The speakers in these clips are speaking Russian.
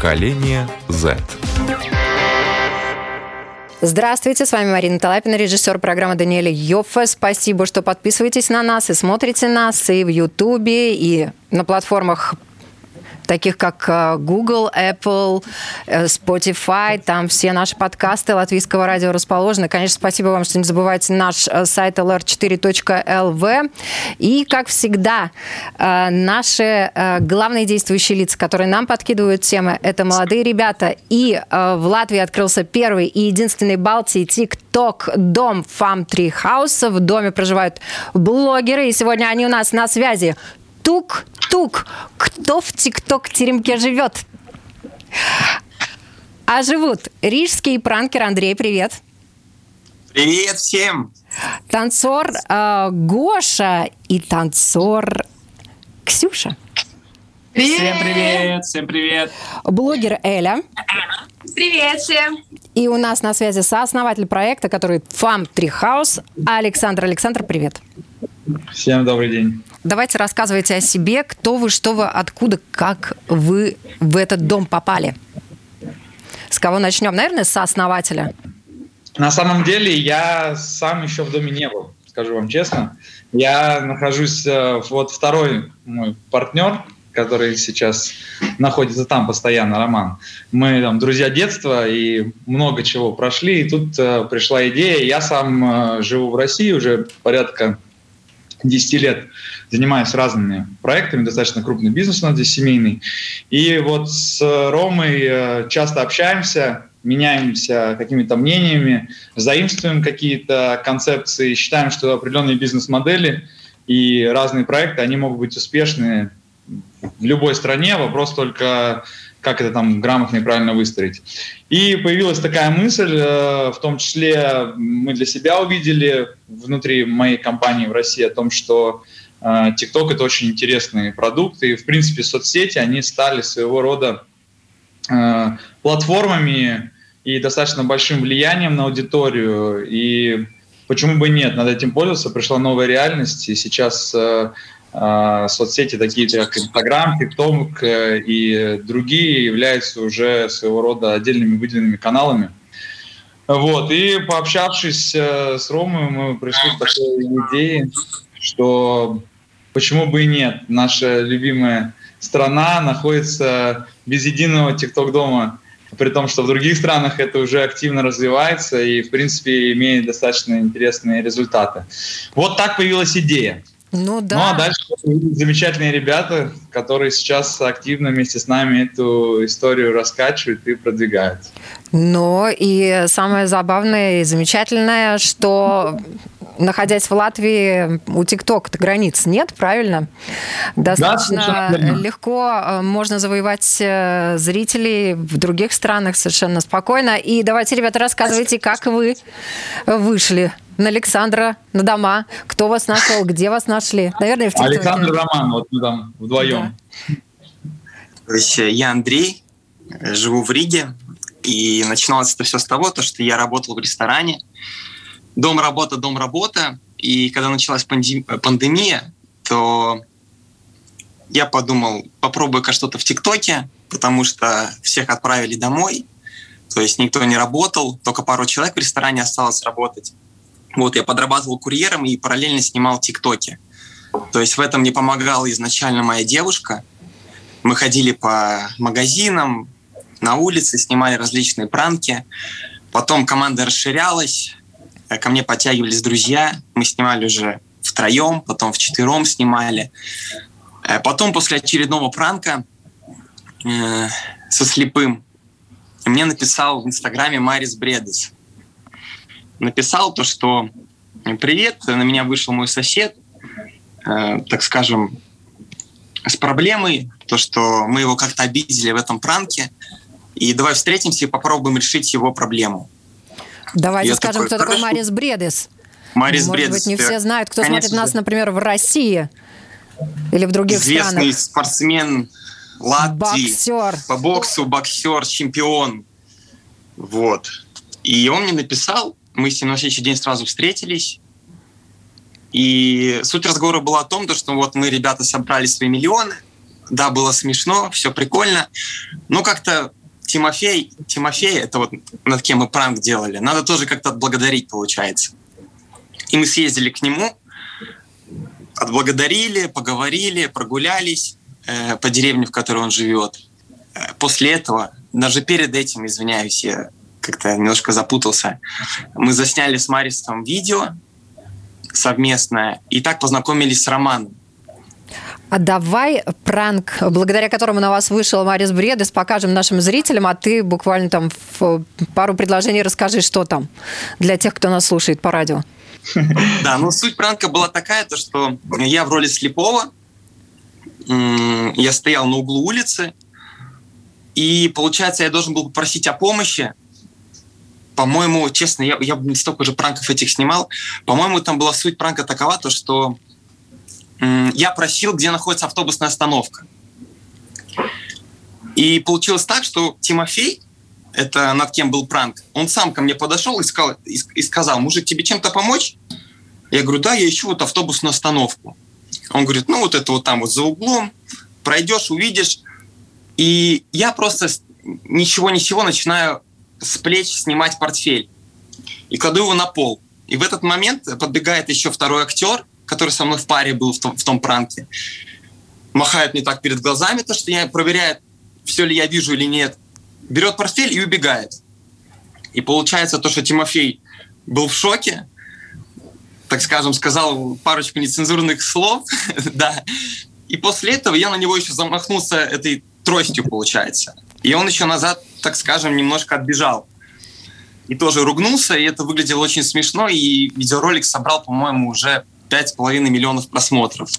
Поколение Z. Здравствуйте, с вами Марина Талапина, режиссер программы Даниэля Йоффе. Спасибо, что подписываетесь на нас и смотрите нас и в Ютубе, и на платформах таких как э, Google, Apple, э, Spotify, там все наши подкасты латвийского радио расположены. Конечно, спасибо вам, что не забывайте наш э, сайт lr4.lv. И, как всегда, наши главные действующие лица, которые нам подкидывают темы, это молодые ребята. И в Латвии открылся первый и единственный Балтии TikTok дом Фам Три Хауса. В доме проживают блогеры, и сегодня они у нас на связи. Тук-тук. Кто в ТикТок-теремке живет? А живут рижский пранкер Андрей, привет. Привет всем. Танцор э, Гоша и танцор Ксюша. Привет. Всем привет, всем привет. Блогер Эля. Привет всем. И у нас на связи сооснователь проекта, который Фам Три Хаус, Александр. Александр, привет. Всем добрый день. Давайте рассказывайте о себе, кто вы, что вы, откуда, как вы в этот дом попали. С кого начнем? Наверное, с сооснователя. На самом деле я сам еще в доме не был, скажу вам честно. Я нахожусь, э, вот второй мой партнер, который сейчас находится там постоянно, Роман. Мы там друзья детства и много чего прошли. И тут э, пришла идея. Я сам э, живу в России уже порядка 10 лет занимаюсь разными проектами, достаточно крупный бизнес у нас здесь семейный. И вот с Ромой э, часто общаемся, меняемся какими-то мнениями, заимствуем какие-то концепции, считаем, что определенные бизнес-модели и разные проекты, они могут быть успешны в любой стране. Вопрос только как это там грамотно и правильно выстроить. И появилась такая мысль, э, в том числе мы для себя увидели внутри моей компании в России о том, что э, TikTok это очень интересный продукт, и в принципе соцсети, они стали своего рода э, платформами и достаточно большим влиянием на аудиторию, и почему бы нет, надо этим пользоваться, пришла новая реальность, и сейчас соцсети, такие как Instagram, TikTok э, и другие, являются уже своего рода отдельными выделенными каналами. Вот, и пообщавшись э, с Ромой, мы пришли к такой идее, что почему бы и нет, наша любимая страна находится без единого TikTok-дома, при том, что в других странах это уже активно развивается и, в принципе, имеет достаточно интересные результаты. Вот так появилась идея. Ну да. Ну а дальше замечательные ребята, которые сейчас активно вместе с нами эту историю раскачивают и продвигают. Но и самое забавное и замечательное, что находясь в Латвии, у ТикТок границ нет, правильно? Достаточно да, легко э, можно завоевать э, зрителей в других странах совершенно спокойно. И давайте, ребята, рассказывайте, как вы вышли на Александра, на дома. Кто вас нашел, где вас нашли? Наверное, в ТикТоке. Александр Роман, вот мы там вдвоем. Да. То есть я Андрей, живу в Риге, и начиналось это все с того, то, что я работал в ресторане. Дом, работа, дом, работа. И когда началась пандемия, то я подумал, попробую-ка что-то в ТикТоке, потому что всех отправили домой, то есть никто не работал, только пару человек в ресторане осталось работать. Вот, я подрабатывал курьером и параллельно снимал ТикТоки. То есть в этом мне помогала изначально моя девушка. Мы ходили по магазинам, на улице, снимали различные пранки. Потом команда расширялась, э, ко мне подтягивались друзья. Мы снимали уже втроем, потом вчетвером снимали. Э, потом после очередного пранка э, со слепым мне написал в Инстаграме Марис Бредес написал то, что «Привет, на меня вышел мой сосед, э, так скажем, с проблемой, то, что мы его как-то обидели в этом пранке, и давай встретимся и попробуем решить его проблему». Давайте Я скажем, такой, кто такой Марис Бредес. Марис Может Бредес. быть, не все знают, кто Конечно. смотрит нас, например, в России или в других Известный странах. спортсмен Латвии. Боксер. По боксу боксер, чемпион. Вот. И он мне написал, мы с ним на следующий день сразу встретились. И суть разговора была о том, что вот мы, ребята, собрали свои миллионы, да, было смешно, все прикольно. Но как-то Тимофей, Тимофей, это вот над кем мы пранк делали, надо тоже как-то отблагодарить, получается. И мы съездили к нему, отблагодарили, поговорили, прогулялись э, по деревне, в которой он живет. Э, после этого, даже перед этим, извиняюсь, я как-то немножко запутался, мы засняли с Марисом видео совместное, и так познакомились с Романом. А давай пранк, благодаря которому на вас вышел Марис Бредес, покажем нашим зрителям, а ты буквально там в пару предложений расскажи, что там для тех, кто нас слушает по радио. Да, ну суть пранка была такая, то что я в роли слепого, я стоял на углу улицы, и получается, я должен был попросить о помощи. По-моему, честно, я, я столько же пранков этих снимал. По-моему, там была суть пранка такова, то что я просил, где находится автобусная остановка. И получилось так, что Тимофей, это над кем был пранк, он сам ко мне подошел и сказал, и сказал мужик, тебе чем-то помочь? Я говорю, да, я ищу вот автобусную остановку. Он говорит, ну вот это вот там вот за углом, пройдешь, увидишь. И я просто ничего ничего начинаю с плеч снимать портфель и кладу его на пол. И в этот момент подбегает еще второй актер, который со мной в паре был в том, в том пранке, махает мне так перед глазами, то, что я проверяет, все ли я вижу или нет, берет портфель и убегает. И получается то, что Тимофей был в шоке, так скажем, сказал парочку нецензурных слов, да, и после этого я на него еще замахнулся этой тростью, получается. И он еще назад, так скажем, немножко отбежал. И тоже ругнулся, и это выглядело очень смешно, и видеоролик собрал, по-моему, уже 5,5 миллионов просмотров.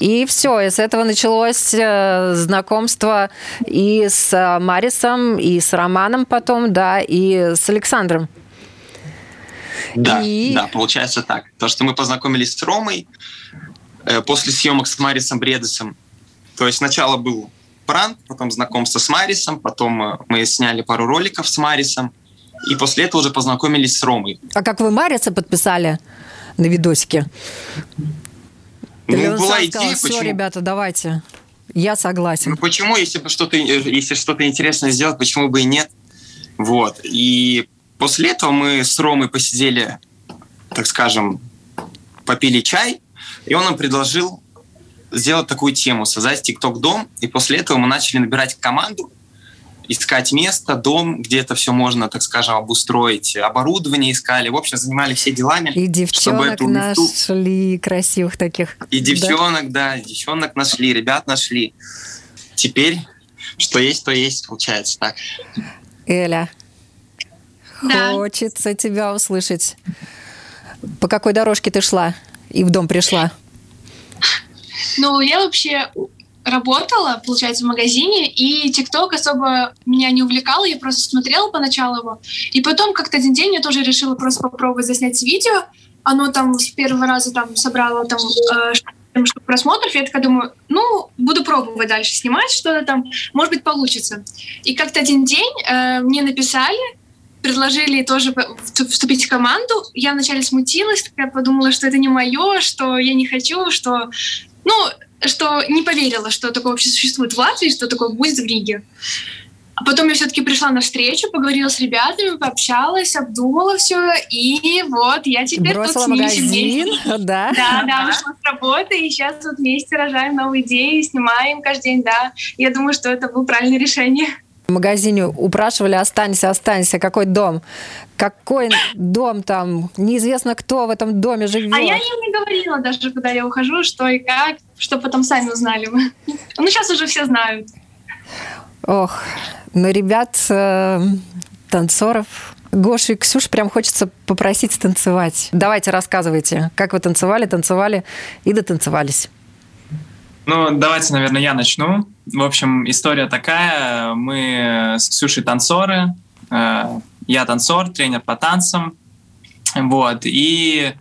И все, и с этого началось э, знакомство и с э, Марисом, и с Романом потом, да, и с Александром. Да, и... да, получается так. То, что мы познакомились с Ромой э, после съемок с Марисом Бредесом. То есть сначала был пранк, потом знакомство с Марисом, потом э, мы сняли пару роликов с Марисом, и после этого уже познакомились с Ромой. А как вы Мариса подписали? на видосике. Ну, была идея, сказал, все, почему? ребята, давайте. Я согласен. Ну, почему, если что-то, если что-то интересное сделать, почему бы и нет? Вот. И после этого мы с Ромой посидели, так скажем, попили чай, и он нам предложил сделать такую тему, создать TikTok-дом, и после этого мы начали набирать команду, искать место, дом, где это все можно, так скажем, обустроить, оборудование искали. В общем, занимались все делами. И девчонок чтобы эту нашли красивых таких. И девчонок, да? да, девчонок нашли, ребят нашли. Теперь что есть, то есть, получается так. Эля, да. хочется тебя услышать. По какой дорожке ты шла и в дом пришла? Ну, я вообще работала, получается, в магазине, и ТикТок особо меня не увлекал, я просто смотрела поначалу его. И потом как-то один день я тоже решила просто попробовать заснять видео. Оно там с первого раза там собрало там э, штук просмотров, я такая думаю, ну, буду пробовать дальше снимать что-то там, может быть, получится. И как-то один день э, мне написали, предложили тоже вступить в команду. Я вначале смутилась, я подумала, что это не мое, что я не хочу, что... Ну, что не поверила, что такое вообще существует в Латвии, что такое будет в Риге. А потом я все-таки пришла на встречу, поговорила с ребятами, пообщалась, обдумала все, и вот я теперь Бросила тут магазин, да? Да, да, вышла с работы, и сейчас вот вместе рожаем новые идеи, снимаем каждый день, да. Я думаю, что это было правильное решение. В магазине упрашивали «останься, останься», какой дом? Какой дом там? Неизвестно, кто в этом доме живет. А я им не говорила даже, куда я ухожу, что и как, что потом сами узнали. Ну, сейчас уже все знают. Ох, ну, ребят, э, танцоров, Гоша и Ксюш прям хочется попросить танцевать. Давайте рассказывайте, как вы танцевали, танцевали и дотанцевались. Ну, давайте, наверное, я начну. В общем, история такая. Мы с Ксюшей танцоры. Э, я танцор, тренер по танцам. Вот. И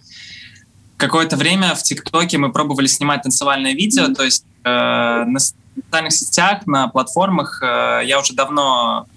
какое-то время в ТикТоке мы пробовали снимать танцевальное видео. То есть э, на социальных сетях, на платформах э, я уже давно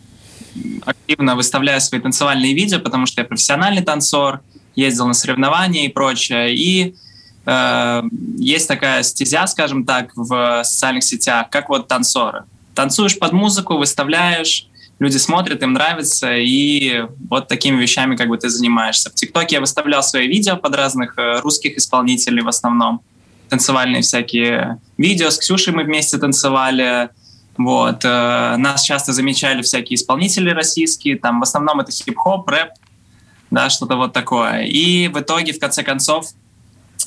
активно выставляю свои танцевальные видео, потому что я профессиональный танцор, ездил на соревнования и прочее. И есть такая стезя, скажем так, в социальных сетях, как вот танцоры. Танцуешь под музыку, выставляешь, люди смотрят, им нравится, и вот такими вещами как бы ты занимаешься. В ТикТоке я выставлял свои видео под разных э, русских исполнителей в основном, танцевальные всякие видео. С Ксюшей мы вместе танцевали, вот. Э, нас часто замечали всякие исполнители российские, там в основном это хип-хоп, рэп, да, что-то вот такое. И в итоге, в конце концов,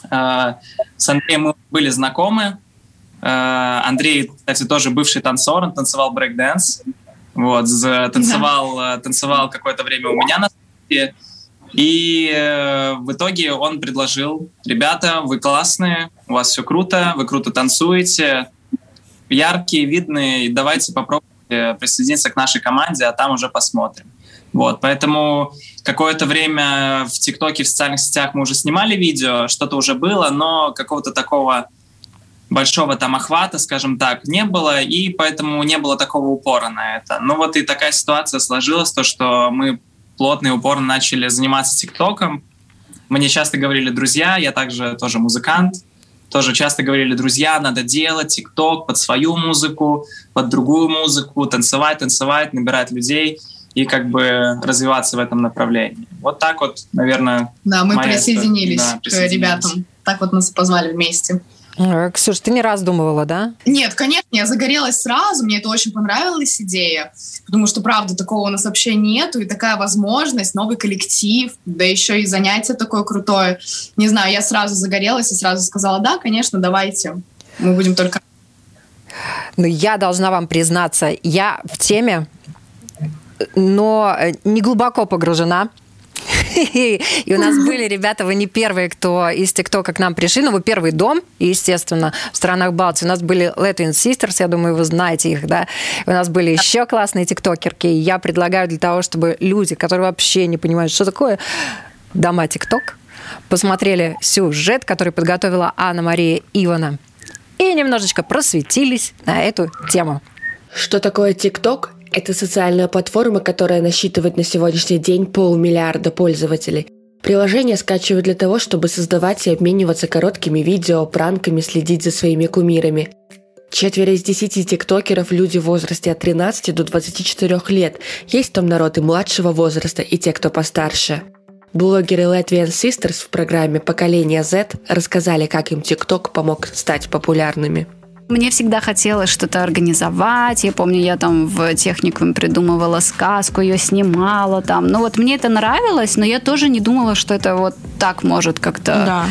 с Андреем мы были знакомы. Э, Андрей, кстати, тоже бывший танцор, он танцевал брейк-дэнс. Вот, танцевал, да. танцевал какое-то время у меня на студии. И э, в итоге он предложил, ребята, вы классные, у вас все круто, вы круто танцуете, яркие, видные, давайте попробуйте присоединиться к нашей команде, а там уже посмотрим. Вот, поэтому какое-то время в ТикТоке, в социальных сетях мы уже снимали видео, что-то уже было, но какого-то такого большого там охвата, скажем так, не было, и поэтому не было такого упора на это. Ну вот и такая ситуация сложилась, то, что мы плотно и упорно начали заниматься ТикТоком. Мне часто говорили друзья, я также тоже музыкант, тоже часто говорили, друзья, надо делать ТикТок под свою музыку, под другую музыку, танцевать, танцевать, набирать людей и как бы развиваться в этом направлении. Вот так вот, наверное. Да, мы присоединились, да, присоединились к ребятам. Так вот нас позвали вместе. Э, Ксюш, ты не раздумывала, да? Нет, конечно, я загорелась сразу, мне это очень понравилась идея, потому что, правда, такого у нас вообще нету, и такая возможность, новый коллектив, да еще и занятие такое крутое. Не знаю, я сразу загорелась и сразу сказала, да, конечно, давайте, мы будем только... Ну, я должна вам признаться, я в теме, но не глубоко погружена. И у нас были ребята, вы не первые, кто из ТикТока к нам пришли, но вы первый дом, естественно, в странах Балтии. У нас были Latin Sisters, я думаю, вы знаете их, да. У нас были еще классные тиктокерки. И я предлагаю для того, чтобы люди, которые вообще не понимают, что такое дома ТикТок, посмотрели сюжет, который подготовила Анна-Мария Ивана, и немножечко просветились на эту тему. Что такое ТикТок? Это социальная платформа, которая насчитывает на сегодняшний день полмиллиарда пользователей. Приложение скачивают для того, чтобы создавать и обмениваться короткими видео, пранками, следить за своими кумирами. Четверо из десяти тиктокеров – люди в возрасте от 13 до 24 лет. Есть там народ и младшего возраста, и те, кто постарше. Блогеры Latvian Sisters в программе «Поколение Z» рассказали, как им ТикТок помог стать популярными. Мне всегда хотелось что-то организовать. Я помню, я там в техникуме придумывала сказку, ее снимала там. Ну вот мне это нравилось, но я тоже не думала, что это вот так может как-то... Да.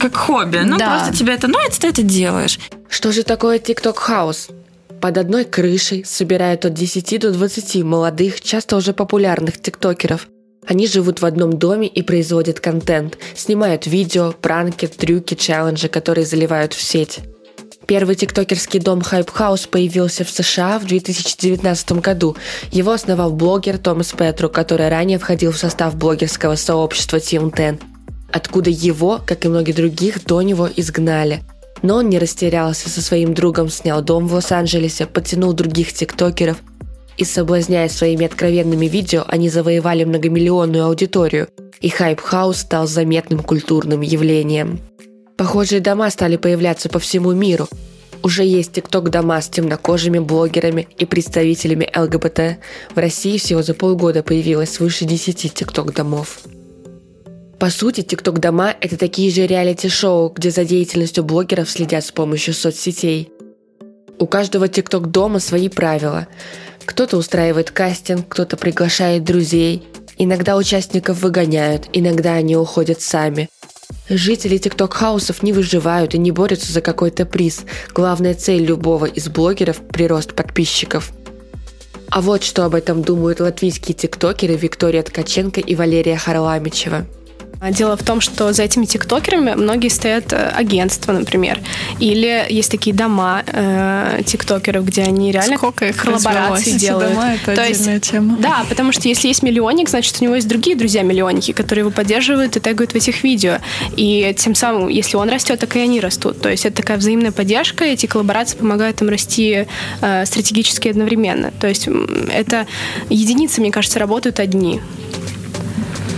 Как хобби. Ну, да. просто тебе это нравится, ты это делаешь. Что же такое TikTok House? Под одной крышей собирают от 10 до 20 молодых, часто уже популярных тиктокеров. Они живут в одном доме и производят контент, снимают видео, пранки, трюки, челленджи, которые заливают в сеть. Первый тиктокерский дом Hype House появился в США в 2019 году. Его основал блогер Томас Петру, который ранее входил в состав блогерского сообщества Team 10, откуда его, как и многие других, до него изгнали. Но он не растерялся, со своим другом снял дом в Лос-Анджелесе, подтянул других тиктокеров и, соблазняя своими откровенными видео, они завоевали многомиллионную аудиторию, и Hype House стал заметным культурным явлением. Похожие дома стали появляться по всему миру. Уже есть тикток-дома с темнокожими блогерами и представителями ЛГБТ. В России всего за полгода появилось свыше 10 тикток-домов. По сути, тикток-дома – это такие же реалити-шоу, где за деятельностью блогеров следят с помощью соцсетей. У каждого тикток-дома свои правила. Кто-то устраивает кастинг, кто-то приглашает друзей. Иногда участников выгоняют, иногда они уходят сами. Жители тикток-хаусов не выживают и не борются за какой-то приз. Главная цель любого из блогеров – прирост подписчиков. А вот что об этом думают латвийские тиктокеры Виктория Ткаченко и Валерия Харламичева – дело в том, что за этими тиктокерами многие стоят э, агентства, например. Или есть такие дома э, тиктокеров, где они реально Сколько их коллаборации делают. Дома это То есть, тема. Да, потому что если есть миллионник, значит, у него есть другие друзья-миллионники, которые его поддерживают и тегают в этих видео. И тем самым, если он растет, так и они растут. То есть это такая взаимная поддержка, эти коллаборации помогают им расти э, стратегически одновременно. То есть это единицы, мне кажется, работают одни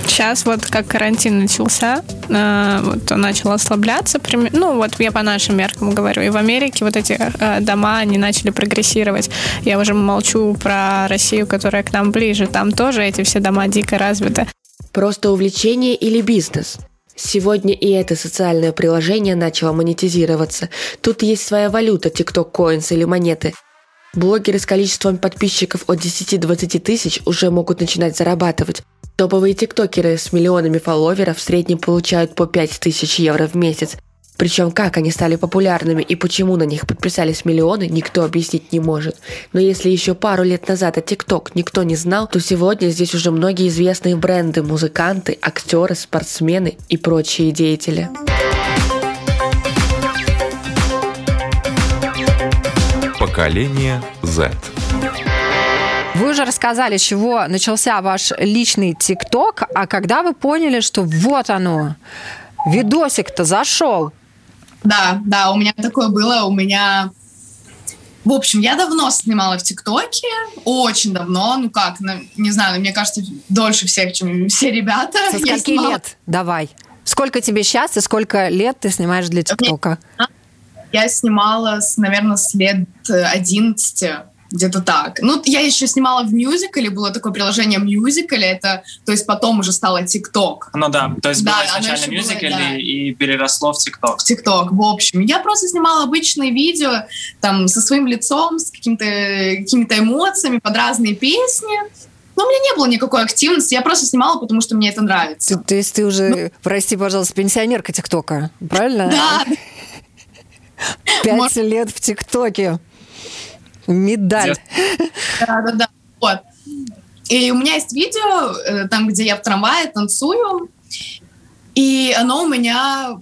сейчас вот как карантин начался, э, вот он начал ослабляться, ну вот я по нашим меркам говорю, и в Америке вот эти э, дома, они начали прогрессировать. Я уже молчу про Россию, которая к нам ближе, там тоже эти все дома дико развиты. Просто увлечение или бизнес? Сегодня и это социальное приложение начало монетизироваться. Тут есть своя валюта, TikTok Coins или монеты – Блогеры с количеством подписчиков от 10-20 тысяч уже могут начинать зарабатывать. Топовые тиктокеры с миллионами фолловеров в среднем получают по 5 тысяч евро в месяц. Причем как они стали популярными и почему на них подписались миллионы, никто объяснить не может. Но если еще пару лет назад о ТикТок никто не знал, то сегодня здесь уже многие известные бренды, музыканты, актеры, спортсмены и прочие деятели. Поколение Z. Вы уже рассказали, с чего начался ваш личный ТикТок, а когда вы поняли, что вот оно, видосик-то зашел? Да, да, у меня такое было, у меня... В общем, я давно снимала в ТикТоке, очень давно, ну как, не знаю, мне кажется, дольше всех, чем все ребята. Со скольки снимала... лет? Давай. Сколько тебе сейчас и сколько лет ты снимаешь для ТикТока? Я снимала, наверное, с лет 11 э, где-то так. Ну, я еще снимала в мюзикле, было такое приложение мюзикле, это, то есть потом уже стало ТикТок. Ну да, то есть да, было изначально мюзикле да. и переросло в ТикТок. В ТикТок, в общем. Я просто снимала обычные видео, там, со своим лицом, с какими-то какими эмоциями, под разные песни. Но у меня не было никакой активности, я просто снимала, потому что мне это нравится. То, то есть ты уже, ну, прости, пожалуйста, пенсионерка ТикТока, правильно? Да, Пять лет в ТикТоке. Медаль. Да-да-да. Вот. И у меня есть видео, э, там, где я в трамвае танцую, и оно у меня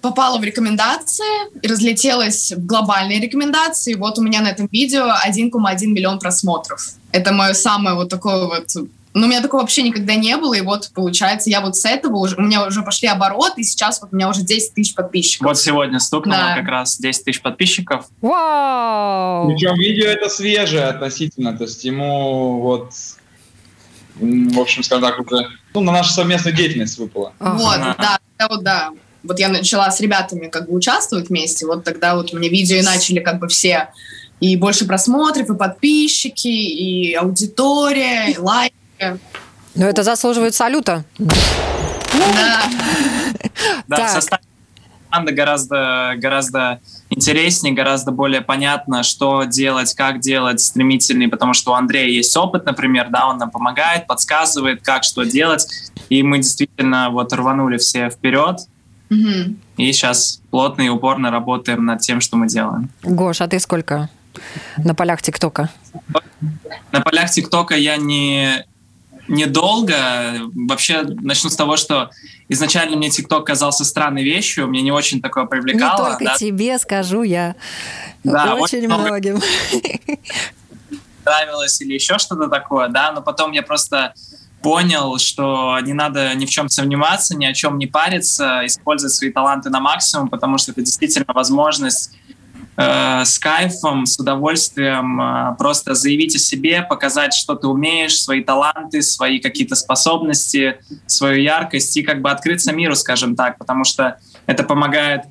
попало в рекомендации разлетелось в глобальные рекомендации. Вот у меня на этом видео 1,1 миллион просмотров. Это мое самое вот такое вот но у меня такого вообще никогда не было, и вот получается, я вот с этого уже, у меня уже пошли обороты, и сейчас вот у меня уже 10 тысяч подписчиков. Вот сегодня стукнуло да. как раз 10 тысяч подписчиков. Вау! Причем видео это свежее относительно, то есть ему вот, в общем, скажем так, уже, ну, на нашу совместную деятельность выпало. Вот, ага. да, да, вот, да. Вот я начала с ребятами как бы участвовать вместе, вот тогда вот у меня видео и начали как бы все и больше просмотров, и подписчики, и аудитория, и лайки. Но это заслуживает салюта. Да. Да, состав команды гораздо, гораздо интереснее, гораздо более понятно, что делать, как делать стремительнее, потому что у Андрея есть опыт, например, да, он нам помогает, подсказывает, как что делать, и мы действительно вот рванули все вперед, угу. и сейчас плотно и упорно работаем над тем, что мы делаем. Гош, а ты сколько на полях ТикТока? На полях ТикТока я не недолго. Вообще начну с того, что изначально мне ТикТок казался странной вещью, мне не очень такое привлекало. Не только да? тебе, скажу я. Да, очень вот многим. Нравилось или еще что-то такое, да, но потом я просто понял, что не надо ни в чем сомневаться, ни о чем не париться, использовать свои таланты на максимум, потому что это действительно возможность с кайфом, с удовольствием э, просто заявить о себе, показать, что ты умеешь, свои таланты, свои какие-то способности, свою яркость и как бы открыться миру, скажем так, потому что это помогает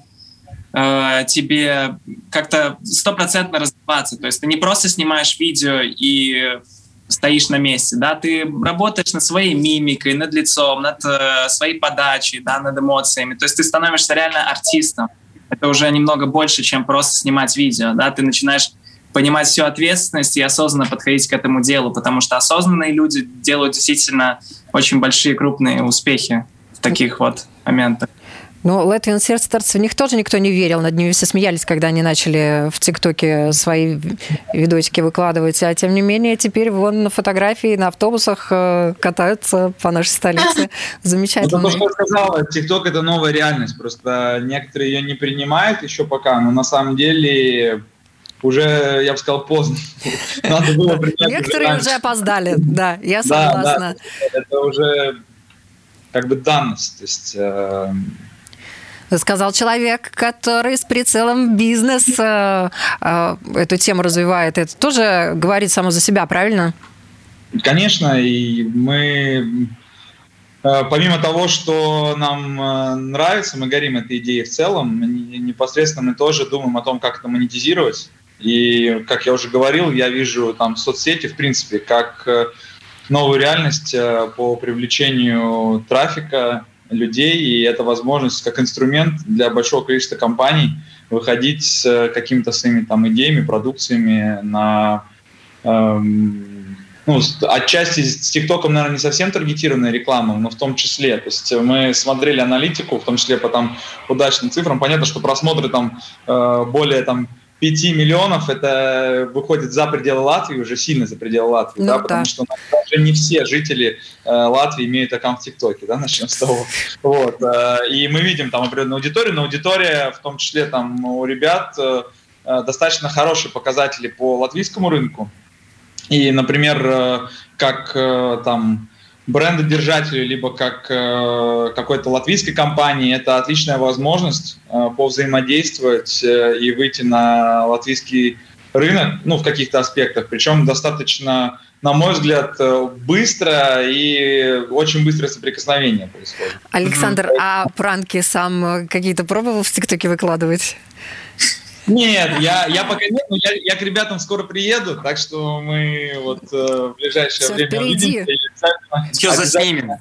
э, тебе как-то стопроцентно развиваться. То есть ты не просто снимаешь видео и стоишь на месте, да, ты работаешь над своей мимикой, над лицом, над э, своей подачей, да, над эмоциями. То есть ты становишься реально артистом это уже немного больше, чем просто снимать видео, да, ты начинаешь понимать всю ответственность и осознанно подходить к этому делу, потому что осознанные люди делают действительно очень большие крупные успехи в таких вот моментах. Ну, Латвиан Сердцерц, в них тоже никто не верил, над ними все смеялись, когда они начали в ТикТоке свои видосики выкладывать. А тем не менее, теперь вон на фотографии на автобусах э, катаются по нашей столице. Замечательно. Это то, что я сказала, ТикТок – это новая реальность. Просто некоторые ее не принимают еще пока, но на самом деле уже, я бы сказал, поздно. Надо было Некоторые уже опоздали, да, я согласна. это уже как бы данность. То есть э, сказал человек, который с прицелом бизнес э, э, эту тему развивает. Это тоже говорит само за себя, правильно? Конечно, и мы Э, помимо того, что нам э, нравится, мы горим этой идеей в целом, непосредственно мы тоже думаем о том, как это монетизировать. И, как я уже говорил, я вижу там соцсети, в принципе, как э, новую реальность по привлечению трафика людей, и это возможность как инструмент для большого количества компаний выходить с какими-то своими там идеями, продукциями на эм, ну, отчасти с ТикТоком, наверное, не совсем таргетированная реклама, но в том числе. То есть мы смотрели аналитику, в том числе по там удачным цифрам. Понятно, что просмотры там э, более там 5 миллионов, это выходит за пределы Латвии, уже сильно за пределы Латвии, ну, да, потому что даже не все жители э, Латвии имеют аккаунт в ТикТоке, да, начнем с того. Вот, э, и мы видим там определенную аудиторию, но аудитория, в том числе там у ребят, э, э достаточно хорошие показатели по латвийскому рынку, и, например, э, как э, там брендодержателю, либо как э, какой-то латвийской компании, это отличная возможность повзаимодействовать и выйти на латвийский рынок, ну, в каких-то аспектах, причем достаточно, на мой взгляд, быстро и очень быстрое соприкосновение происходит. Александр, mm-hmm. а пранки сам какие-то пробовал в ТикТоке выкладывать? Нет, я, я пока нет, но я, я к ребятам скоро приеду, так что мы вот э, в ближайшее Все время впереди. увидимся. Все заснимем.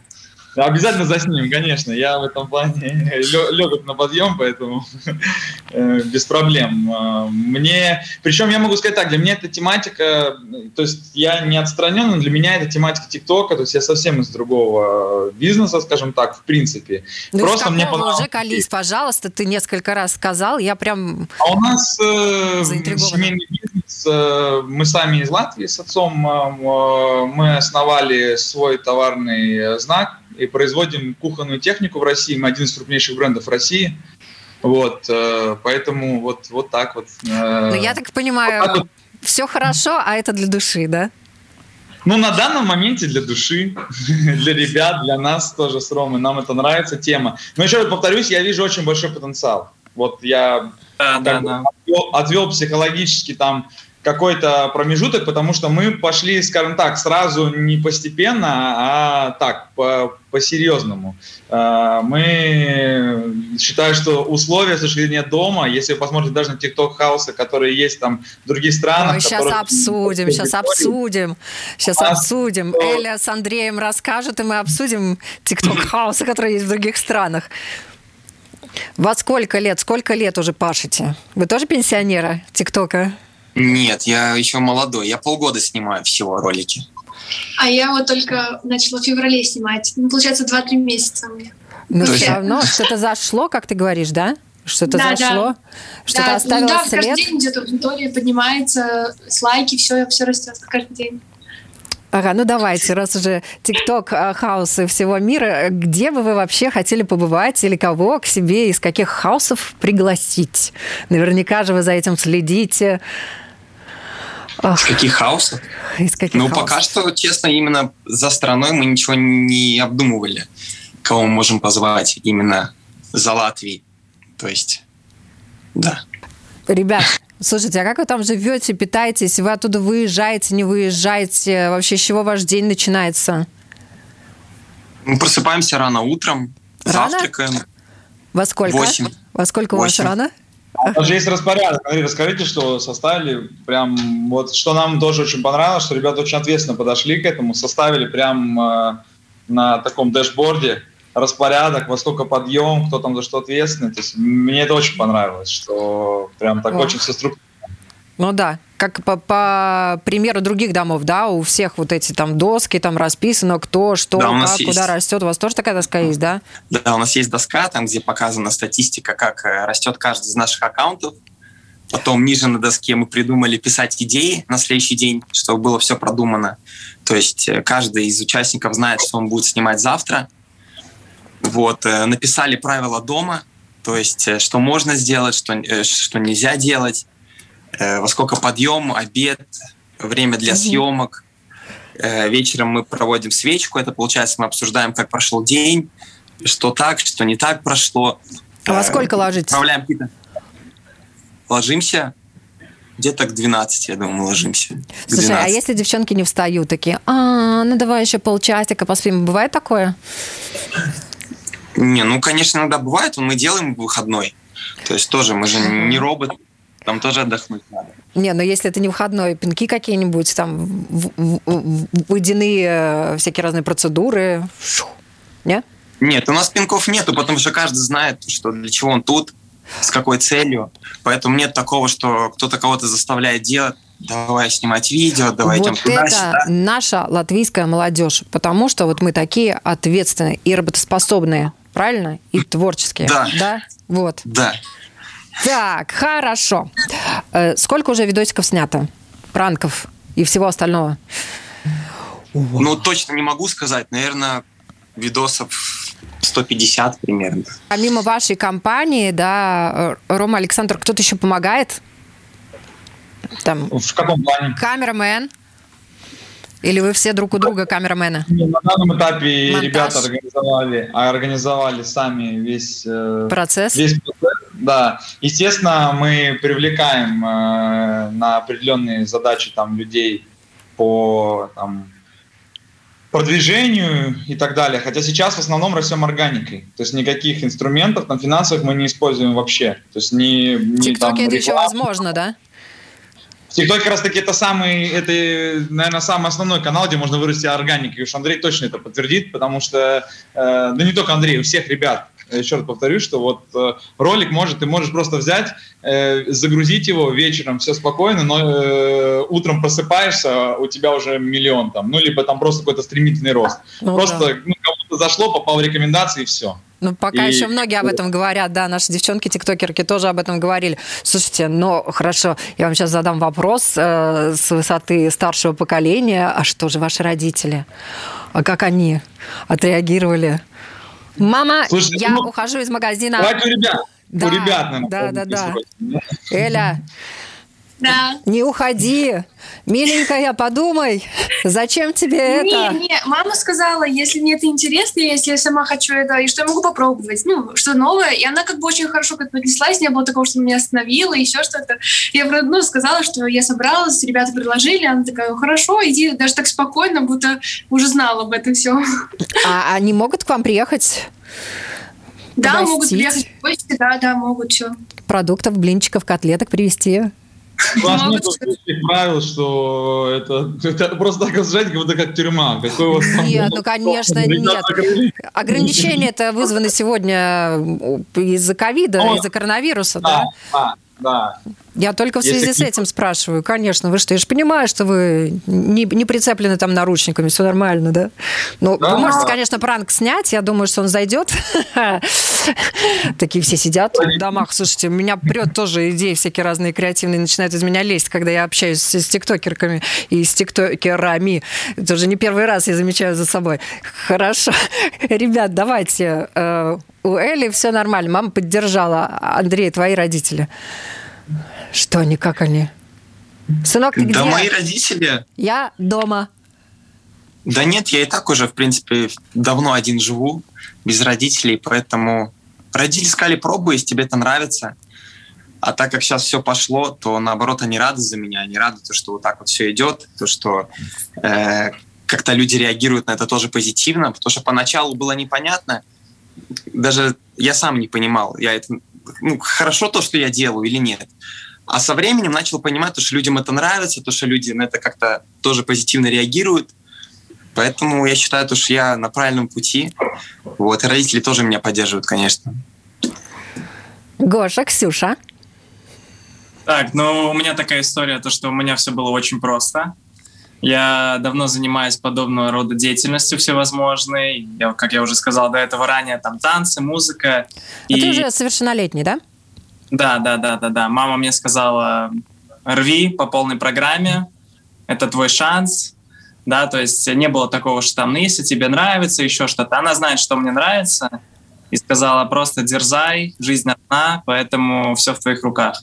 Обязательно заснимем, конечно. Я в этом плане легок на подъем, поэтому э, без проблем. А, мне, причем я могу сказать так, для меня эта тематика, то есть я не отстранен, но для меня это тематика ТикТока, то есть я совсем из другого бизнеса, скажем так, в принципе. Ну Просто мне понравилось. уже колись, пожалуйста, ты несколько раз сказал, я прям А у нас э, семейный бизнес, э, мы сами из Латвии с отцом, э, мы основали свой товарный знак, и производим кухонную технику в России. Мы один из крупнейших брендов России. Вот, э, поэтому вот, вот так вот. Э, ну, я так понимаю, вот так вот. все хорошо, а это для души, да? Ну, на данном моменте для души, для ребят, для нас тоже с Ромой. Нам это нравится тема. Но еще раз повторюсь, я вижу очень большой потенциал. Вот я да, да, да. Отвел, отвел психологически там какой-то промежуток, потому что мы пошли, скажем так, сразу не постепенно, а так, по, по-серьезному. А, мы считаем, что условия сожаления дома, если вы посмотрите даже на TikTok хаусы, которые есть там в других странах... Мы сейчас обсудим, сейчас обсудим, сейчас а, обсудим. Что... Эля с Андреем расскажет, и мы обсудим TikTok хаусы, которые есть в других странах. Во сколько лет, сколько лет уже пашете? Вы тоже пенсионеры TikTok а? Нет, я еще молодой. Я полгода снимаю всего ролики. А я вот только начала в феврале снимать. Ну, получается, 2-3 месяца у меня. Ну, все равно что-то зашло, как ты говоришь, да? Что-то да, зашло, да. что-то да, оставило да, след. Да, каждый день где-то аудитория поднимается, с лайки, все, все растет каждый день. Ага, ну давайте, раз уже TikTok а, house ы всего мира, где бы вы вообще хотели побывать или кого к себе из каких house ов пригласить? Наверняка же вы за этим следите. Из каких хаусов? Из каких ну, хаусов? пока что, честно, именно за страной мы ничего не обдумывали, кого мы можем позвать именно за Латвией. То есть, да. Ребят, слушайте, а как вы там живете, питаетесь? Вы оттуда выезжаете, не выезжаете? Вообще, с чего ваш день начинается? Мы просыпаемся рано утром, рано? завтракаем. Во сколько? Восемь. Во сколько 8. у вас рано? У нас же есть распорядок. Смотри, расскажите, что составили. Прям вот что нам тоже очень понравилось, что ребята очень ответственно подошли к этому, составили прям э, на таком дэшборде распорядок, во сколько подъем, кто там за что ответственный. То есть мне это очень понравилось, что прям так О. очень все структурно. Ну да, как по, по примеру других домов, да, у всех вот эти там доски, там расписано, кто, что, да, как, есть. куда растет. У вас тоже такая доска есть, да? Да, у нас есть доска, там, где показана статистика, как э, растет каждый из наших аккаунтов. Потом ниже на доске мы придумали писать идеи на следующий день, чтобы было все продумано. То есть э, каждый из участников знает, что он будет снимать завтра. Вот, э, написали правила дома, то есть что можно сделать, что, что нельзя делать во сколько подъем, обед, время для съемок. Э, вечером мы проводим свечку, это получается мы обсуждаем, как прошел день, что так, что не так прошло. А во сколько ложитесь? Отправляем какие-то... Ложимся где-то к 12, я думаю, мы ложимся. Слушай, а если девчонки не встают, такие, а, ну давай еще полчасика поспим, бывает такое? Не, ну, конечно, иногда бывает, но мы делаем выходной. То есть тоже, мы же не робот, там тоже отдохнуть надо. Не, но если это не выходной, пинки какие-нибудь, там водяные э, всякие разные процедуры, не? Нет, у нас пинков нету, потому что каждый знает, что для чего он тут, с какой целью. Поэтому нет такого, что кто-то кого-то заставляет делать. Давай снимать видео, давай вот идем это сюда. наша латвийская молодежь, потому что вот мы такие ответственные и работоспособные, правильно? И творческие. Да. Да? Вот. Да. Так, хорошо. Э, сколько уже видосиков снято? Пранков и всего остального? Ну, точно не могу сказать. Наверное, видосов 150 примерно. Помимо вашей компании, да, Рома Александр, кто-то еще помогает? Там, в каком плане? Камерамен. Или вы все друг у друга камерамены? На данном этапе Монтаж. ребята организовали, организовали сами весь э, процесс. Весь процесс. Да, естественно, мы привлекаем э, на определенные задачи там людей по там, продвижению и так далее. Хотя сейчас в основном растем органикой. То есть никаких инструментов там финансовых мы не используем вообще. То есть не, не ТикТоке это еще возможно, да? ТикТок как раз таки это самый, это, наверное, самый основной канал, где можно вырасти органикой. И уж Андрей точно это подтвердит, потому что, э, да не только Андрей, у всех ребят, еще раз повторюсь, что вот э, ролик может, ты можешь просто взять, э, загрузить его вечером, все спокойно, но э, утром просыпаешься, у тебя уже миллион там, ну, либо там просто какой-то стремительный рост. Ну, просто да. ну, кому-то зашло, попал в рекомендации и все. Ну, пока и... еще многие об этом говорят, да, наши девчонки-тиктокерки тоже об этом говорили. Слушайте, ну, хорошо, я вам сейчас задам вопрос э, с высоты старшего поколения. А что же ваши родители? А как они отреагировали? Мама, Слушай, я ну, ухожу из магазина. Давайте у ребят. Да, у ребят, наверное, да, да, да. Эля, да. Не уходи. Миленькая, подумай, зачем тебе это? Не, не, мама сказала, если мне это интересно, если я сама хочу это, и что я могу попробовать, ну, что новое. И она как бы очень хорошо как поднеслась, не было такого, что меня остановила, еще что-то. Я, ну, сказала, что я собралась, ребята предложили, она такая, хорошо, иди, даже так спокойно, будто уже знала об этом все. А они могут к вам приехать? Да, Погостить? могут приехать в гости, да, да, могут все. Продуктов, блинчиков, котлеток привезти? У вас нет правил, что это, это просто так сжать, как будто как тюрьма. Какой у вас нет, ну, конечно, нет. Ограничения это вызваны сегодня из-за ковида, из-за коронавируса, да? Да, да. Я только в связи Если... с этим спрашиваю, конечно. Вы что, я же понимаю, что вы не, не прицеплены там наручниками, все нормально, да? Ну, да. вы можете, конечно, пранк снять, я думаю, что он зайдет. Такие все сидят в домах. Слушайте, меня прет тоже идеи всякие разные креативные, начинают из меня лезть, когда я общаюсь с тиктокерками и с тиктокерами. Это уже не первый раз я замечаю за собой. Хорошо. Ребят, давайте. Э, у Эли все нормально. Мама поддержала. Андрей, твои родители. Что они, как они? Сынок, ты где? Да мои родители. Я дома. Да нет, я и так уже, в принципе, давно один живу, без родителей, поэтому родители сказали, пробуй, если тебе это нравится. А так как сейчас все пошло, то наоборот они рады за меня, они рады, то, что вот так вот все идет, то, что э, как-то люди реагируют на это тоже позитивно, потому что поначалу было непонятно, даже я сам не понимал, я это, ну, хорошо то, что я делаю или нет. А со временем начал понимать, то, что людям это нравится, то, что люди на это как-то тоже позитивно реагируют. Поэтому я считаю, то, что я на правильном пути. Вот, и родители тоже меня поддерживают, конечно. Гоша, Ксюша. Так, ну, у меня такая история, то, что у меня все было очень просто. Я давно занимаюсь подобного рода деятельностью всевозможной. Я, как я уже сказал до этого ранее, там танцы, музыка. А и... ты уже совершеннолетний, да? Да, да, да, да, да. Мама мне сказала, рви по полной программе, это твой шанс, да, то есть не было такого, что там, ну, если тебе нравится, еще что-то. Она знает, что мне нравится, и сказала просто дерзай, жизнь одна, поэтому все в твоих руках.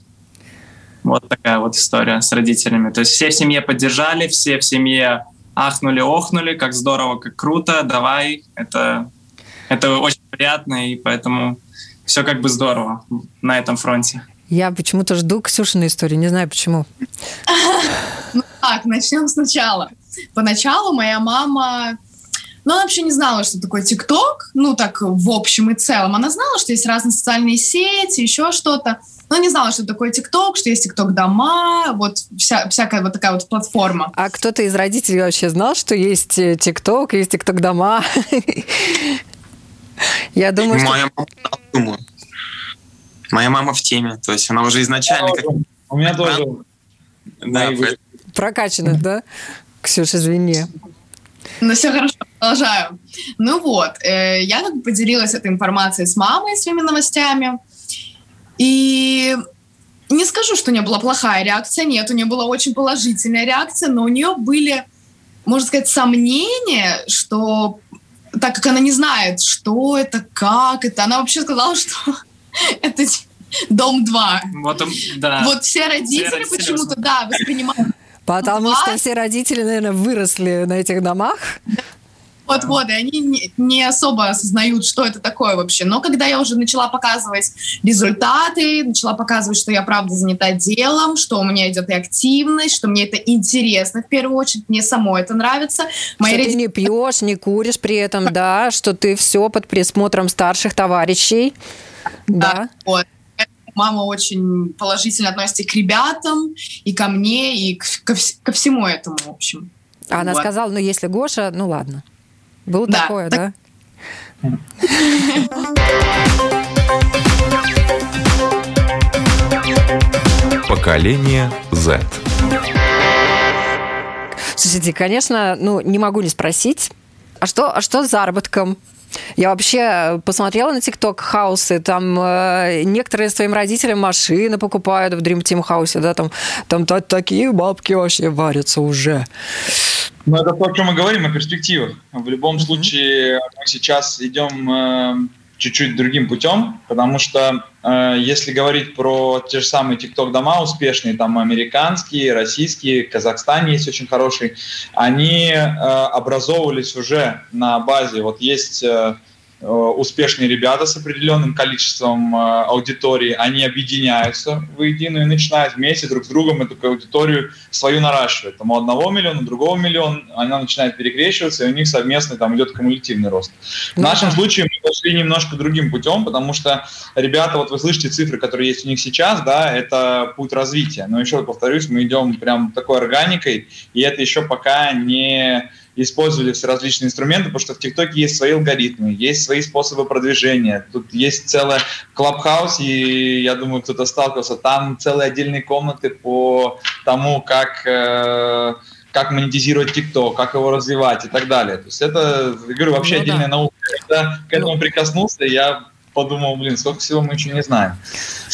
Вот такая вот история с родителями. То есть все в семье поддержали, все в семье ахнули, охнули, как здорово, как круто, давай. Это, это очень приятно, и поэтому все как бы здорово на этом фронте. Я почему-то жду Ксюшиной истории, не знаю почему. Ну так, начнем сначала. Поначалу моя мама но она вообще не знала, что такое ТикТок, ну так в общем и целом. Она знала, что есть разные социальные сети, еще что-то. Но не знала, что такое ТикТок, что есть ТикТок-дома, вот вся, всякая вот такая вот платформа. А кто-то из родителей вообще знал, что есть э, ТикТок, есть ТикТок-дома? Я думаю, что... Моя мама, думаю. Моя мама в теме, то есть она уже изначально... Как... У меня тоже... Да, Прокачана, да? Ксюша, извини. Ну, все хорошо, продолжаю. Ну вот, э, я как бы поделилась этой информацией с мамой, своими новостями. И не скажу, что у нее была плохая реакция, нет, у нее была очень положительная реакция, но у нее были, можно сказать, сомнения, что так как она не знает, что это, как это, она вообще сказала, что это дом 2. Вот, да. вот все родители, все родители почему-то, да, воспринимают Потому что все родители, наверное, выросли на этих домах. Вот-вот, и они не, не особо осознают, что это такое вообще. Но когда я уже начала показывать результаты, начала показывать, что я правда занята делом, что у меня идет и активность, что мне это интересно в первую очередь, мне самой это нравится. Мои что родители... ты не пьешь, не куришь при этом, да, что ты все под присмотром старших товарищей. Да, да. вот мама очень положительно относится и к ребятам, и ко мне, и ко, ко всему этому, в общем. А вот. она сказала, ну, если Гоша, ну, ладно. Было да, такое, так... да? Поколение Z. Слушайте, конечно, ну, не могу не спросить, а что, а что с заработком? Я вообще посмотрела на ТикТок хаусы, там э, некоторые своим родителям машины покупают в Dream Team хаусе, да, там, там та, такие бабки вообще варятся уже. Ну, это то, о чем мы говорим, о перспективах. В любом случае, мы сейчас идем э, чуть-чуть другим путем, потому что э, если говорить про те же самые TikTok-дома успешные, там американские, российские, в Казахстане есть очень хороший, они э, образовывались уже на базе, вот есть... Э, Э, успешные ребята с определенным количеством э, аудитории, они объединяются воедино и начинают вместе друг с другом эту аудиторию свою наращивать. Там у одного миллиона, у другого миллион, она начинает перекрещиваться, и у них совместно там идет кумулятивный рост. В нашем случае пошли немножко другим путем, потому что ребята, вот вы слышите цифры, которые есть у них сейчас, да, это путь развития. Но еще повторюсь, мы идем прям такой органикой, и это еще пока не использовали все различные инструменты, потому что в ТикТоке есть свои алгоритмы, есть свои способы продвижения. Тут есть целый клабхаус, и я думаю, кто-то сталкивался. Там целые отдельные комнаты по тому, как э, как монетизировать ТикТок, как его развивать и так далее. То есть это, я говорю, вообще ну, отдельная да. наука. Когда к этому ну, прикоснулся, я подумал, блин, сколько всего мы еще не знаем.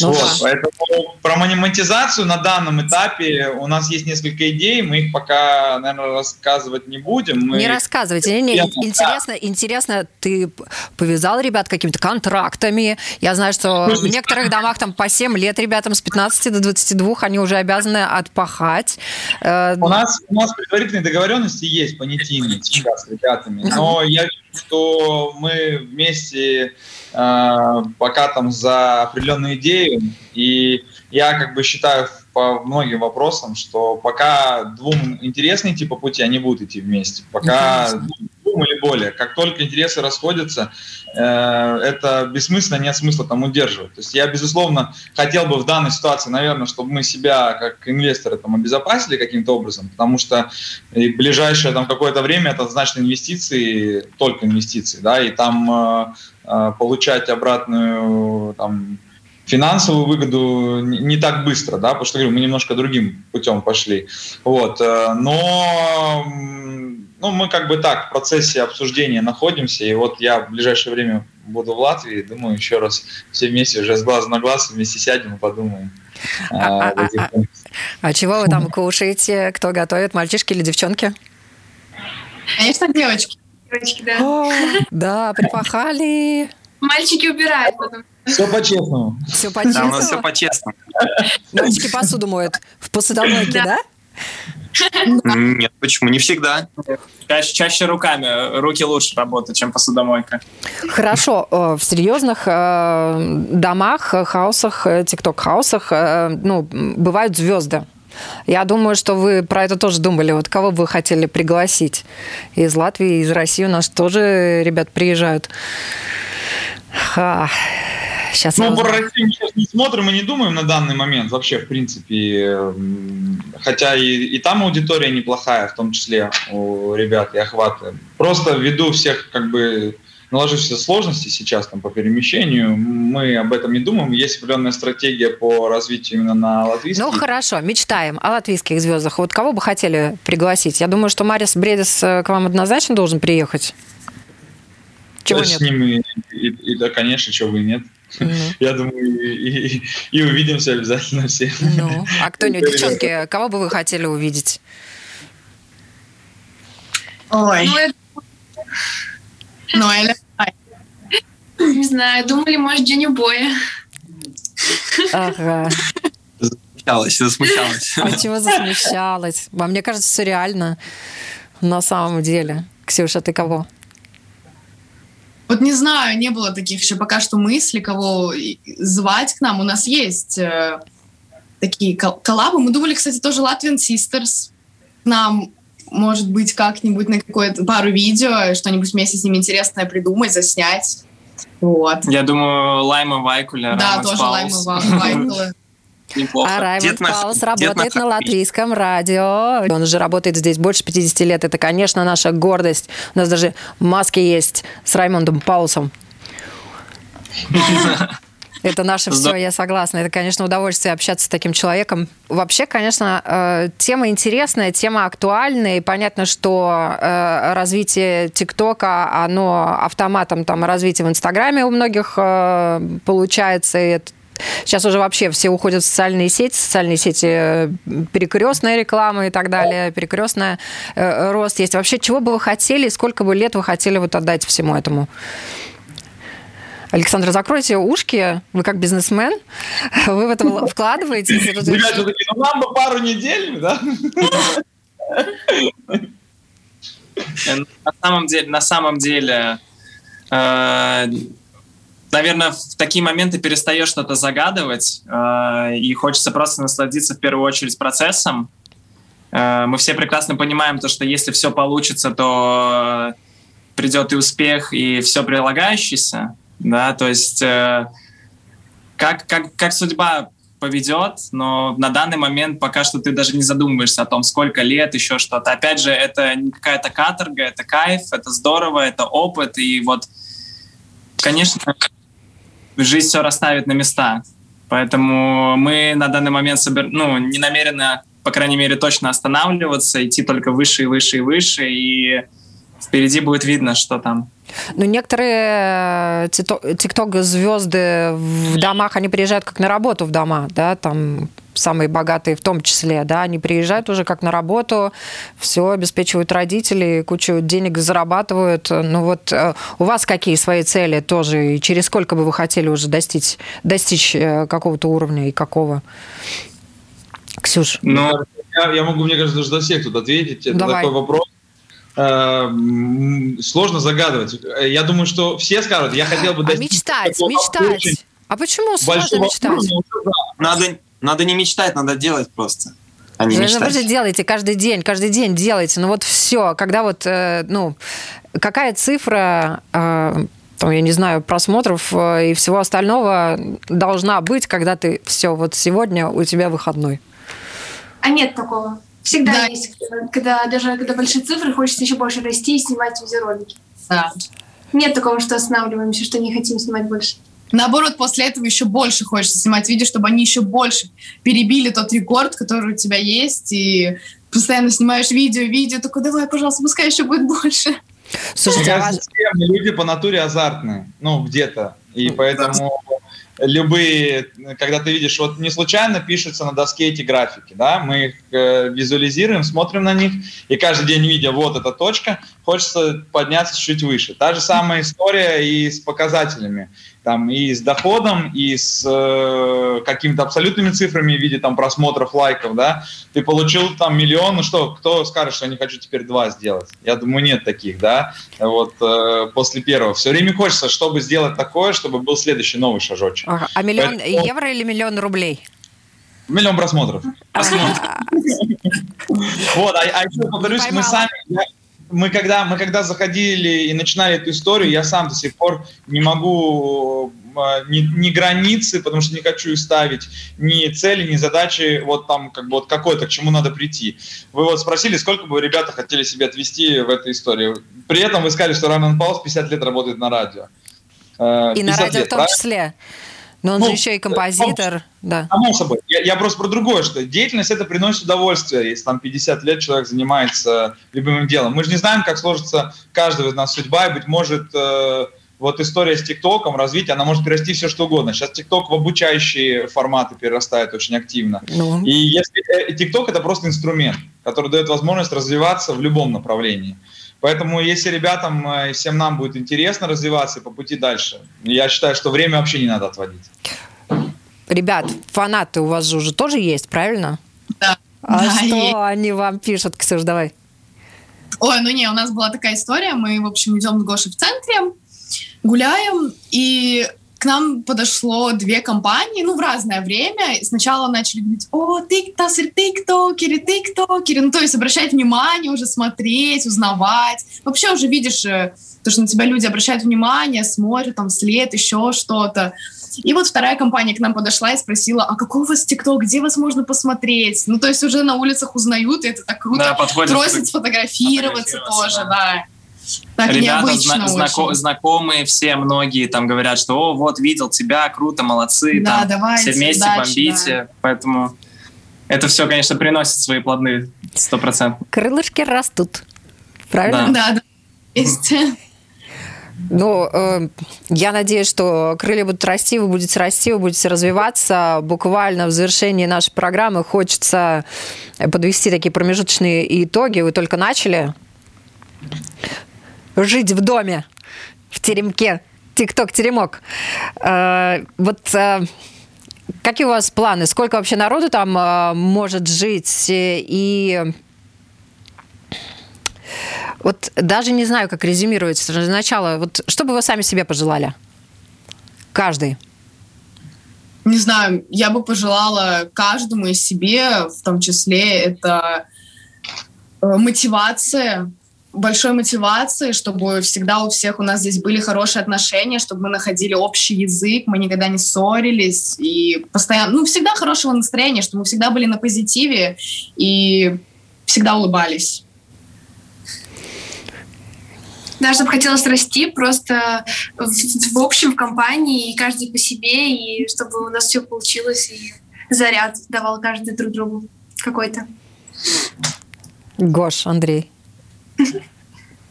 Ну, вот, да. Поэтому про монетизацию на данном этапе у нас есть несколько идей, мы их пока, наверное, рассказывать не будем. Мы... Не рассказывайте, не, не, интересно, интересно, ты повязал ребят какими-то контрактами, я знаю, что в некоторых домах там по 7 лет ребятам с 15 до 22 они уже обязаны отпахать. Э, у нас, у нас предварительные договоренности есть понятийные сейчас с ребятами, но я что мы вместе Э, пока там за определенную идею. И я как бы считаю по многим вопросам, что пока двум интересные типа пути, они будут идти вместе. Пока двум или более. Как только интересы расходятся, э, это бессмысленно, нет смысла там удерживать. То есть я, безусловно, хотел бы в данной ситуации, наверное, чтобы мы себя как инвесторы там обезопасили каким-то образом, потому что ближайшее там какое-то время это значит инвестиции, только инвестиции, да, и там э, а, получать обратную там, финансовую выгоду не, так быстро, да, потому что говорю, мы немножко другим путем пошли. Вот, э, но ну, мы как бы так в процессе обсуждения находимся, и вот я в ближайшее время буду в Латвии, думаю, еще раз все вместе уже с глаза на глаз вместе сядем и подумаем. А, а, а, а, чего вы там кушаете? Кто готовит, мальчишки или девчонки? Конечно, девочки девочки, да. О, да, припахали. Мальчики убирают потом. Все по-честному. Все по-честному? Да, у нас все по-честному. Мальчики посуду моют в посудомойке, да? Нет, почему? Не всегда. Чаще, чаще руками. Руки лучше работают, чем посудомойка. Хорошо. Э, в серьезных э, домах, хаусах, тикток-хаусах ну, бывают звезды. Я думаю, что вы про это тоже думали. Вот кого бы вы хотели пригласить? Из Латвии, из России у нас тоже ребят приезжают. Ха. Сейчас ну, про Россию мы сейчас не смотрим и не думаем на данный момент вообще, в принципе. Хотя и, и там аудитория неплохая, в том числе у ребят и охваты. Просто ввиду всех как бы наложившихся сложностей сейчас там по перемещению, мы об этом не думаем. Есть определенная стратегия по развитию именно на латвийских. Ну хорошо, мечтаем о латвийских звездах. Вот кого бы хотели пригласить? Я думаю, что Марис Бредис э, к вам однозначно должен приехать. Чего нет? С ним и, и, и да, конечно, чего бы и нет. Mm-hmm. Я думаю, и, и, и увидимся обязательно все. Ну, а кто-нибудь, девчонки, кого бы вы хотели увидеть? Ой. Ну, Ноэля. Не знаю, думали, может, Дженни Боя. Ага. Засмущалась, засмущалась. Почему засмущалась? А мне кажется, все реально на самом деле. Ксюша, ты кого? Вот не знаю, не было таких еще пока что мыслей, кого звать к нам. У нас есть э, такие коллабы. Мы думали, кстати, тоже Latvian Sisters к нам, может быть, как-нибудь на какое-то пару видео, что-нибудь вместе с ними интересное придумать, заснять. Вот. Я думаю, Лайма Вайкуля. Да, тоже Лайма Вайкуля. Неплохо. А Раймонд Паус работает на латвийском радио. Он уже работает здесь больше 50 лет. Это, конечно, наша гордость. У нас даже маски есть с Раймондом Паусом. Это наше все, я согласна. Это, конечно, удовольствие общаться с таким человеком. Вообще, конечно, э, тема интересная, тема актуальная. И понятно, что э, развитие ТикТока, оно автоматом там развитие в Инстаграме у многих э, получается. И это Сейчас уже вообще все уходят в социальные сети, социальные сети э, перекрестная реклама и так далее, перекрестная э, рост есть. Вообще, чего бы вы хотели, сколько бы лет вы хотели вот отдать всему этому? Александр, закройте ушки, вы как бизнесмен, вы в это вкладываетесь. Ребята такие, ну нам бы пару недель, да? На самом деле, на самом деле, э, наверное, в такие моменты перестаешь что-то загадывать, э, и хочется просто насладиться в первую очередь процессом. Э, мы все прекрасно понимаем то, что если все получится, то придет и успех, и все прилагающееся, да, то есть э, как, как, как судьба поведет, но на данный момент пока что ты даже не задумываешься о том, сколько лет, еще что-то. Опять же, это не какая-то каторга, это кайф, это здорово, это опыт, и вот, конечно, жизнь все расставит на места. Поэтому мы на данный момент собер... ну, не намерены, по крайней мере, точно останавливаться, идти только выше и выше и выше, и впереди будет видно, что там. Ну, некоторые э, тикток-звезды в домах, они приезжают как на работу в дома, да, там самые богатые в том числе, да, они приезжают уже как на работу, все обеспечивают родителей, кучу денег зарабатывают. Ну вот э, у вас какие свои цели тоже, и через сколько бы вы хотели уже достичь, достичь э, какого-то уровня и какого? Ксюш? Ну, я, я могу, мне кажется, даже за всех тут ответить. Это Давай. такой вопрос Э, сложно загадывать. Я думаю, что все скажут, я хотел бы а мечтать, мечтать. А почему сложно мечтать? Надо, надо не мечтать, надо делать просто. А не ну, мечтать. Вы же делаете каждый день, каждый день делаете. Ну вот все, когда вот, э, ну, какая цифра э, там, я не знаю, просмотров и всего остального должна быть, когда ты все, вот сегодня у тебя выходной? А нет такого. Всегда да. есть, когда даже когда большие цифры, хочется еще больше расти и снимать видеоролики. Да. Нет такого, что останавливаемся, что не хотим снимать больше. Наоборот, после этого еще больше хочется снимать видео, чтобы они еще больше перебили тот рекорд, который у тебя есть, и постоянно снимаешь видео, видео, такой, давай, пожалуйста, пускай еще будет больше. Слушайте, а вас... люди по натуре азартные, ну, где-то, и поэтому любые, когда ты видишь, вот не случайно пишутся на доске эти графики, да, мы их э, визуализируем, смотрим на них, и каждый день, видя вот эта точка, хочется подняться чуть выше. Та же самая история и с показателями. Там и с доходом, и с э, какими-то абсолютными цифрами в виде там просмотров, лайков, да, ты получил там миллион, ну что, кто скажет, что я не хочу теперь два сделать? Я думаю, нет таких, да, вот э, после первого. Все время хочется, чтобы сделать такое, чтобы был следующий новый шажочек. Ага. А миллион Поэтому... евро или миллион рублей? Миллион просмотров. Вот, а, а еще повторюсь, мы сами, мы когда, мы когда заходили и начинали эту историю, я сам до сих пор не могу а, ни, ни границы, потому что не хочу ставить, ни цели, ни задачи, вот там как бы вот какой-то, к чему надо прийти. Вы вот спросили, сколько бы ребята хотели себе отвести в этой истории. При этом вы сказали, что Раман Паус 50 лет работает на радио. Э, и на радио лет, в том правильно? числе. Но он ну, же еще и композитор, да. Само собой. Я, я просто про другое, что деятельность это приносит удовольствие, если там 50 лет человек занимается любимым делом. Мы же не знаем, как сложится каждого из нас судьба, и, быть может, э, вот история с ТикТоком, развитие, она может перерасти все что угодно. Сейчас ТикТок в обучающие форматы перерастает очень активно. Ну. И если э, ТикТок это просто инструмент, который дает возможность развиваться в любом направлении. Поэтому если ребятам э, и всем нам будет интересно развиваться по пути дальше, я считаю, что время вообще не надо отводить. Ребят, фанаты у вас же уже тоже есть, правильно? Да. А да, что есть. они вам пишут, Ксюш, давай? Ой, ну не, у нас была такая история, мы, в общем, идем с Гошей в центре, гуляем, и к нам подошло две компании, ну, в разное время. Сначала начали говорить, о, тиктокеры, тиктокеры, тиктокеры. Ну, то есть обращать внимание, уже смотреть, узнавать. Вообще уже видишь, э, то, что на тебя люди обращают внимание, смотрят, там, след, еще что-то. И вот вторая компания к нам подошла и спросила, а какой у вас ТикТок, где вас можно посмотреть? Ну, то есть уже на улицах узнают, и это так круто. Да, Просят сфотографироваться тоже, да. да. Так Ребята зна- знако- знакомые все, многие там говорят, что «О, вот, видел тебя, круто, молодцы, да, там, давайте, все вместе удачи, бомбите». Да. Поэтому это все, конечно, приносит свои плоды, сто процентов. Крылышки растут, правильно? Да, да, есть. Ну, э, я надеюсь, что крылья будут расти, вы будете расти, вы будете развиваться. Буквально в завершении нашей программы хочется подвести такие промежуточные итоги. Вы только начали жить в доме, в теремке, тикток-теремок. Э, вот э, какие у вас планы? Сколько вообще народу там э, может жить? И вот даже не знаю, как резюмировать сначала. Вот что бы вы сами себе пожелали? Каждый. Не знаю, я бы пожелала каждому из себе, в том числе, это мотивация, большой мотивации, чтобы всегда у всех у нас здесь были хорошие отношения, чтобы мы находили общий язык, мы никогда не ссорились и постоянно, ну, всегда хорошего настроения, чтобы мы всегда были на позитиве и всегда улыбались. Да, чтобы хотелось расти просто в, в общем, в компании, и каждый по себе, и чтобы у нас все получилось, и заряд давал каждый друг другу какой-то. Гош, Андрей.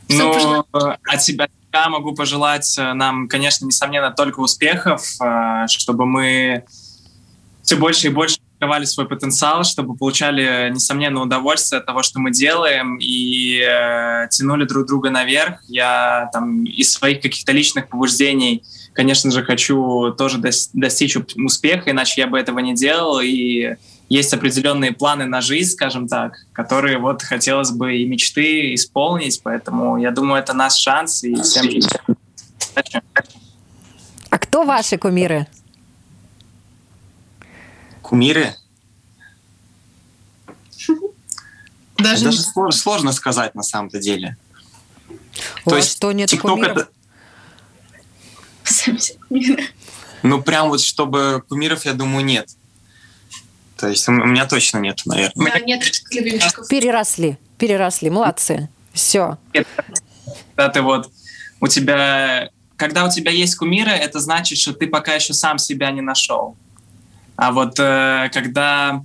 Ну, от себя я могу пожелать э, нам, конечно, несомненно, только успехов, э, чтобы мы все больше и больше открывали свой потенциал, чтобы получали, несомненно, удовольствие от того, что мы делаем, и э, тянули друг друга наверх. Я там из своих каких-то личных побуждений, конечно же, хочу тоже достичь успеха, иначе я бы этого не делал, и есть определенные планы на жизнь, скажем так, которые вот хотелось бы и мечты исполнить, поэтому я думаю, это наш шанс и всем А кто ваши кумиры? Кумиры? Даже, Даже сложно, сложно сказать на самом-то деле. У То есть что, нет кумиров? Это... Ну, прям вот, чтобы кумиров, я думаю, нет. То есть у меня точно нет, наверное. Да, нет Переросли, переросли, молодцы. Все. Когда ты вот, у тебя, когда у тебя есть кумиры, это значит, что ты пока еще сам себя не нашел. А вот э, когда,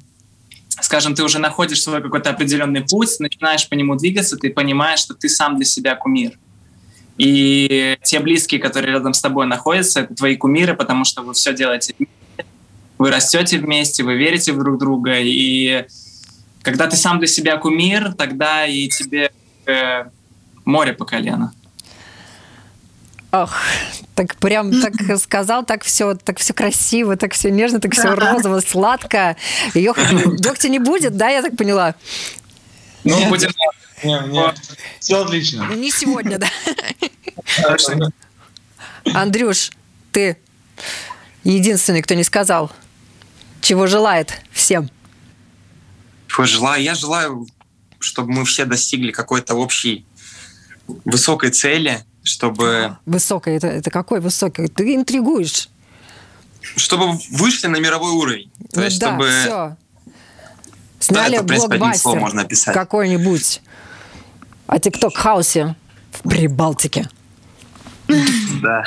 скажем, ты уже находишь свой какой-то определенный путь, начинаешь по нему двигаться, ты понимаешь, что ты сам для себя кумир. И те близкие, которые рядом с тобой находятся, это твои кумиры, потому что вы все делаете вы растете вместе, вы верите в друг друга, и когда ты сам для себя кумир, тогда и тебе э, море по колено. Ох, так прям так сказал, так все, так все красиво, так все нежно, так все розово, сладко. Ее дегтя не будет, да, я так поняла? Ну, нет, будем... Нет, нет, все отлично. Не сегодня, да. Андрюш, ты единственный, кто не сказал, чего желает всем. Чего желаю? Я желаю, чтобы мы все достигли какой-то общей высокой цели, чтобы... Высокой, это, это какой высокий? Ты интригуешь. Чтобы вышли на мировой уровень. То ну есть, да, чтобы... все. Сняли да, это, блокбастер можно описать. какой-нибудь о TikTok- house е в Прибалтике. Да.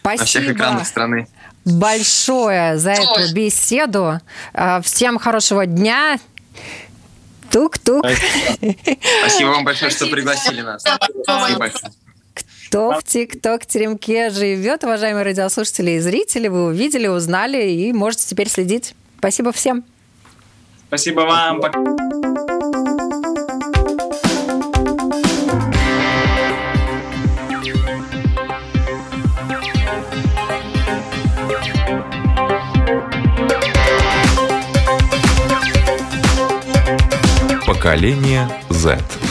Спасибо. На всех экранах страны. Большое за эту беседу. А, всем хорошего дня. Тук-тук. Спасибо вам большое, что пригласили нас. Спасибо большое. Кто в ТикТок-теремке живет, уважаемые радиослушатели и зрители, вы увидели, узнали и можете теперь следить. Спасибо всем. Спасибо вам. Пока. Поколение Z.